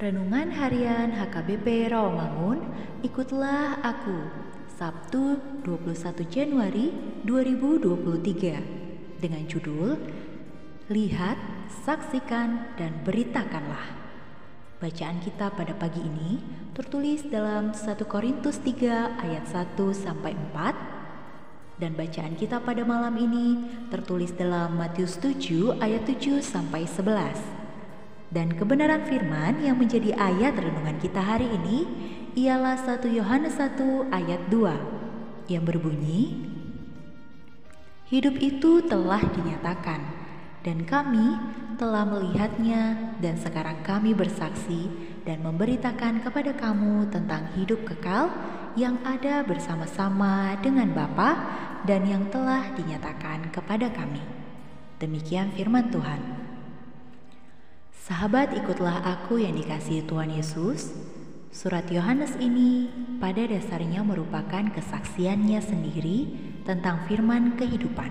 Renungan Harian HKBP Rawamangun, ikutlah aku. Sabtu 21 Januari 2023 dengan judul Lihat, saksikan dan beritakanlah. Bacaan kita pada pagi ini tertulis dalam 1 Korintus 3 ayat 1 sampai 4 dan bacaan kita pada malam ini tertulis dalam Matius 7 ayat 7 sampai 11. Dan kebenaran firman yang menjadi ayat renungan kita hari ini ialah 1 Yohanes 1 ayat 2 yang berbunyi Hidup itu telah dinyatakan dan kami telah melihatnya dan sekarang kami bersaksi dan memberitakan kepada kamu tentang hidup kekal yang ada bersama-sama dengan Bapa dan yang telah dinyatakan kepada kami. Demikian firman Tuhan. Sahabat, ikutlah aku yang dikasihi Tuhan Yesus. Surat Yohanes ini pada dasarnya merupakan kesaksiannya sendiri tentang firman kehidupan.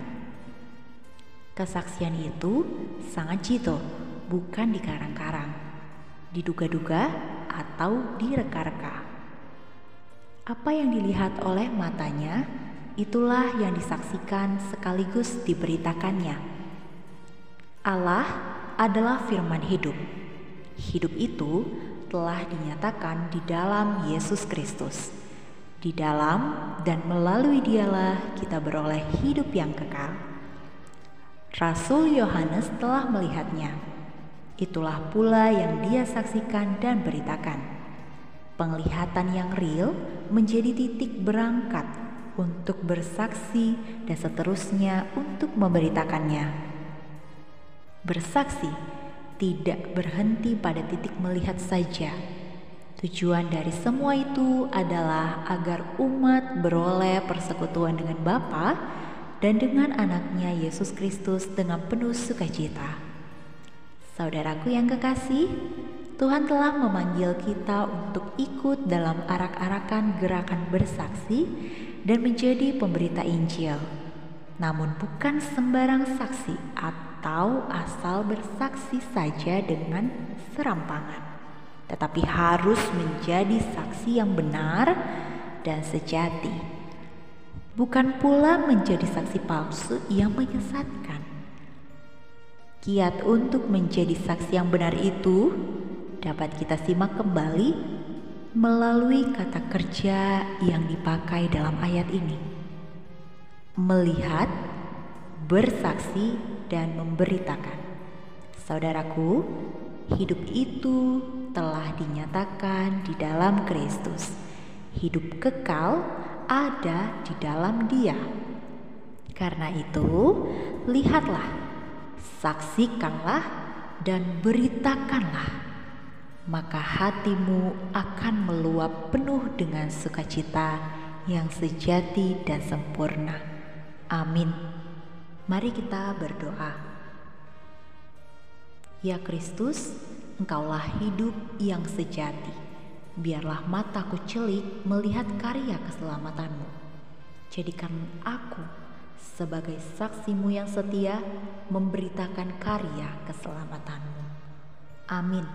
Kesaksian itu sangat cito, bukan dikarang-karang, diduga-duga atau direka-reka. Apa yang dilihat oleh matanya, itulah yang disaksikan sekaligus diberitakannya. Allah adalah firman hidup. Hidup itu telah dinyatakan di dalam Yesus Kristus. Di dalam dan melalui dialah kita beroleh hidup yang kekal. Rasul Yohanes telah melihatnya. Itulah pula yang dia saksikan dan beritakan. Penglihatan yang real menjadi titik berangkat untuk bersaksi dan seterusnya untuk memberitakannya. Bersaksi tidak berhenti pada titik melihat saja. Tujuan dari semua itu adalah agar umat beroleh persekutuan dengan Bapa dan dengan anaknya Yesus Kristus dengan penuh sukacita. Saudaraku yang kekasih, Tuhan telah memanggil kita untuk ikut dalam arak-arakan gerakan bersaksi dan menjadi pemberita Injil. Namun bukan sembarang saksi atau atau asal bersaksi saja dengan serampangan, tetapi harus menjadi saksi yang benar dan sejati, bukan pula menjadi saksi palsu yang menyesatkan. Kiat untuk menjadi saksi yang benar itu dapat kita simak kembali melalui kata kerja yang dipakai dalam ayat ini. Melihat, bersaksi, dan memberitakan. Saudaraku, hidup itu telah dinyatakan di dalam Kristus. Hidup kekal ada di dalam Dia. Karena itu, lihatlah, saksikanlah, dan beritakanlah maka hatimu akan meluap penuh dengan sukacita yang sejati dan sempurna. Amin. Mari kita berdoa. Ya Kristus, Engkaulah hidup yang sejati. Biarlah mataku celik melihat karya keselamatanmu. Jadikan aku sebagai saksimu yang setia memberitakan karya keselamatanmu. Amin.